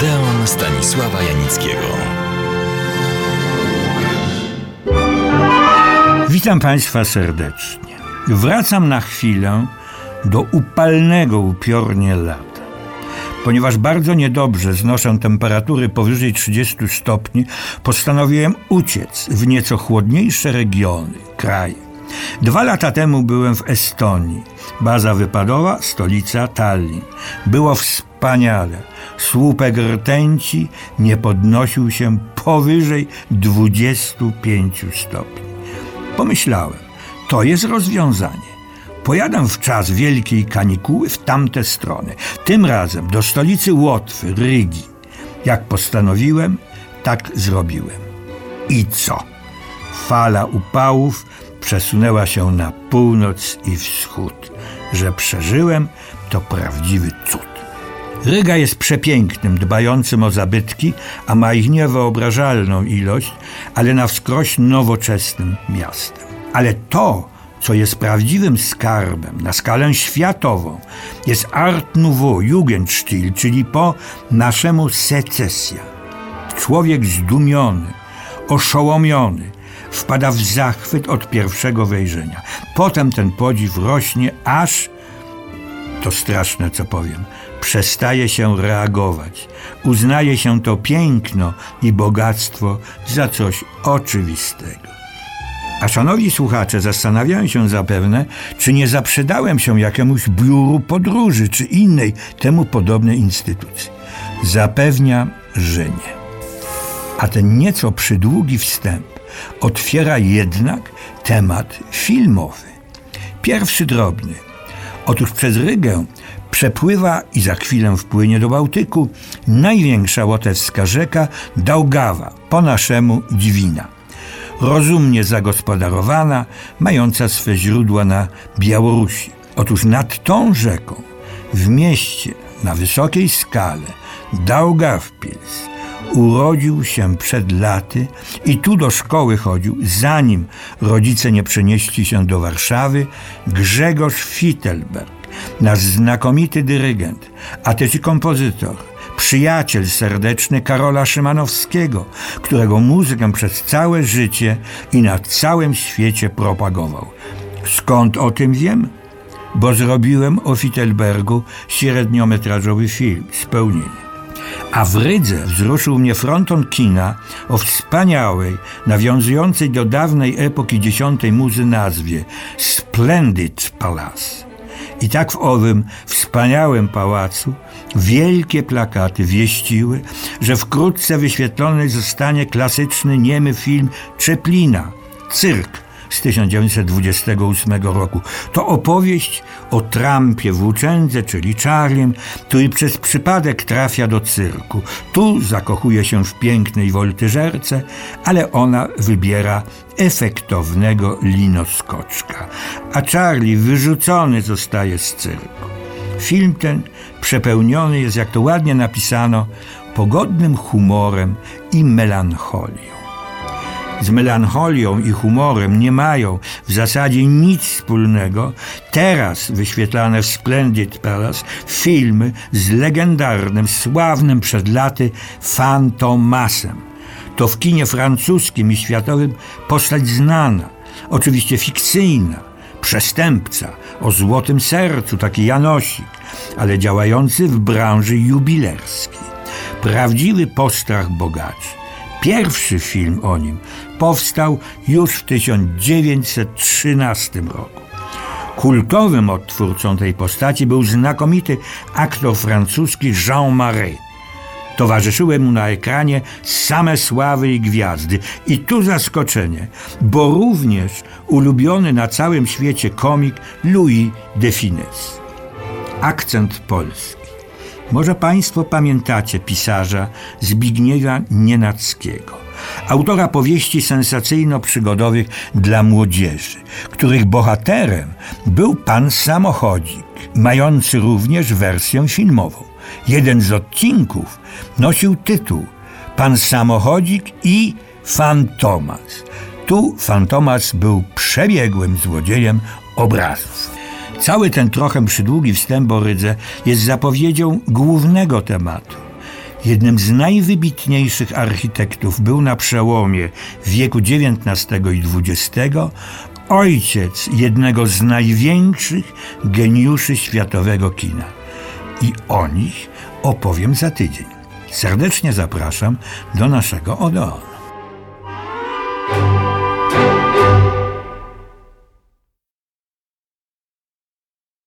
Odeon Stanisława Janickiego. Witam Państwa serdecznie. Wracam na chwilę do upalnego upiornie lata. Ponieważ bardzo niedobrze znoszę temperatury powyżej 30 stopni, postanowiłem uciec w nieco chłodniejsze regiony, kraje. Dwa lata temu byłem w Estonii. Baza wypadowa, stolica Tallinn. Było wspaniale. Słupek rtęci nie podnosił się powyżej 25 stopni. Pomyślałem, to jest rozwiązanie. Pojadę w czas wielkiej kanikuły w tamte strony. Tym razem do stolicy Łotwy, Rygi. Jak postanowiłem, tak zrobiłem. I co? Fala upałów przesunęła się na północ i wschód. Że przeżyłem, to prawdziwy cud. Ryga jest przepięknym, dbającym o zabytki, a ma ich niewyobrażalną ilość, ale na wskroś nowoczesnym miastem. Ale to, co jest prawdziwym skarbem na skalę światową, jest Art Nouveau, Jugendstil, czyli po naszemu secesja. Człowiek zdumiony, oszołomiony, wpada w zachwyt od pierwszego wejrzenia. Potem ten podziw rośnie, aż to straszne, co powiem. Przestaje się reagować. Uznaje się to piękno i bogactwo za coś oczywistego. A szanowni słuchacze zastanawiają się zapewne, czy nie zaprzedałem się jakiemuś biuru podróży czy innej temu podobnej instytucji. Zapewniam, że nie. A ten nieco przydługi wstęp otwiera jednak temat filmowy. Pierwszy drobny. Otóż przez Rygę przepływa i za chwilę wpłynie do Bałtyku największa łotewska rzeka Daugawa, po naszemu Dwina. Rozumnie zagospodarowana, mająca swe źródła na Białorusi. Otóż nad tą rzeką, w mieście na wysokiej skale Daugavpils, urodził się przed laty i tu do szkoły chodził, zanim rodzice nie przenieśli się do Warszawy, Grzegorz Fittelberg, nasz znakomity dyrygent, a też kompozytor, przyjaciel serdeczny Karola Szymanowskiego, którego muzykę przez całe życie i na całym świecie propagował. Skąd o tym wiem? Bo zrobiłem o Fittelbergu średniometrażowy film Spełnienie. A w Rydze wzruszył mnie fronton kina o wspaniałej, nawiązującej do dawnej epoki dziesiątej muzy nazwie Splendid Palace. I tak w owym wspaniałym pałacu wielkie plakaty wieściły, że wkrótce wyświetlony zostanie klasyczny niemy film Czeplina, Cyrk, z 1928 roku. To opowieść o Trumpie włóczędze, czyli Charliem, który przez przypadek trafia do cyrku. Tu zakochuje się w pięknej woltyżerce, ale ona wybiera efektownego linoskoczka, a Charlie wyrzucony zostaje z cyrku. Film ten przepełniony jest, jak to ładnie napisano, pogodnym humorem i melancholią z melancholią i humorem nie mają w zasadzie nic wspólnego teraz wyświetlane w Splendid Palace filmy z legendarnym, sławnym przed laty Fantomasem. To w kinie francuskim i światowym postać znana, oczywiście fikcyjna, przestępca o złotym sercu, taki Janosik, ale działający w branży jubilerskiej. Prawdziwy postrach bogaczy Pierwszy film o nim powstał już w 1913 roku. Kultowym odtwórcą tej postaci był znakomity aktor francuski Jean Marais. Towarzyszyły mu na ekranie same sławy i gwiazdy. I tu zaskoczenie, bo również ulubiony na całym świecie komik Louis de Funès. Akcent polski. Może Państwo pamiętacie pisarza Zbigniewa Nienackiego, autora powieści sensacyjno-przygodowych dla młodzieży, których bohaterem był pan samochodzik, mający również wersję filmową. Jeden z odcinków nosił tytuł Pan samochodzik i Fantomas. Tu Fantomas był przebiegłym złodziejem obrazów. Cały ten trochę przydługi wstęp o Rydze jest zapowiedzią głównego tematu. Jednym z najwybitniejszych architektów był na przełomie wieku XIX i XX ojciec jednego z największych geniuszy światowego kina. I o nich opowiem za tydzień. Serdecznie zapraszam do naszego Odeonu.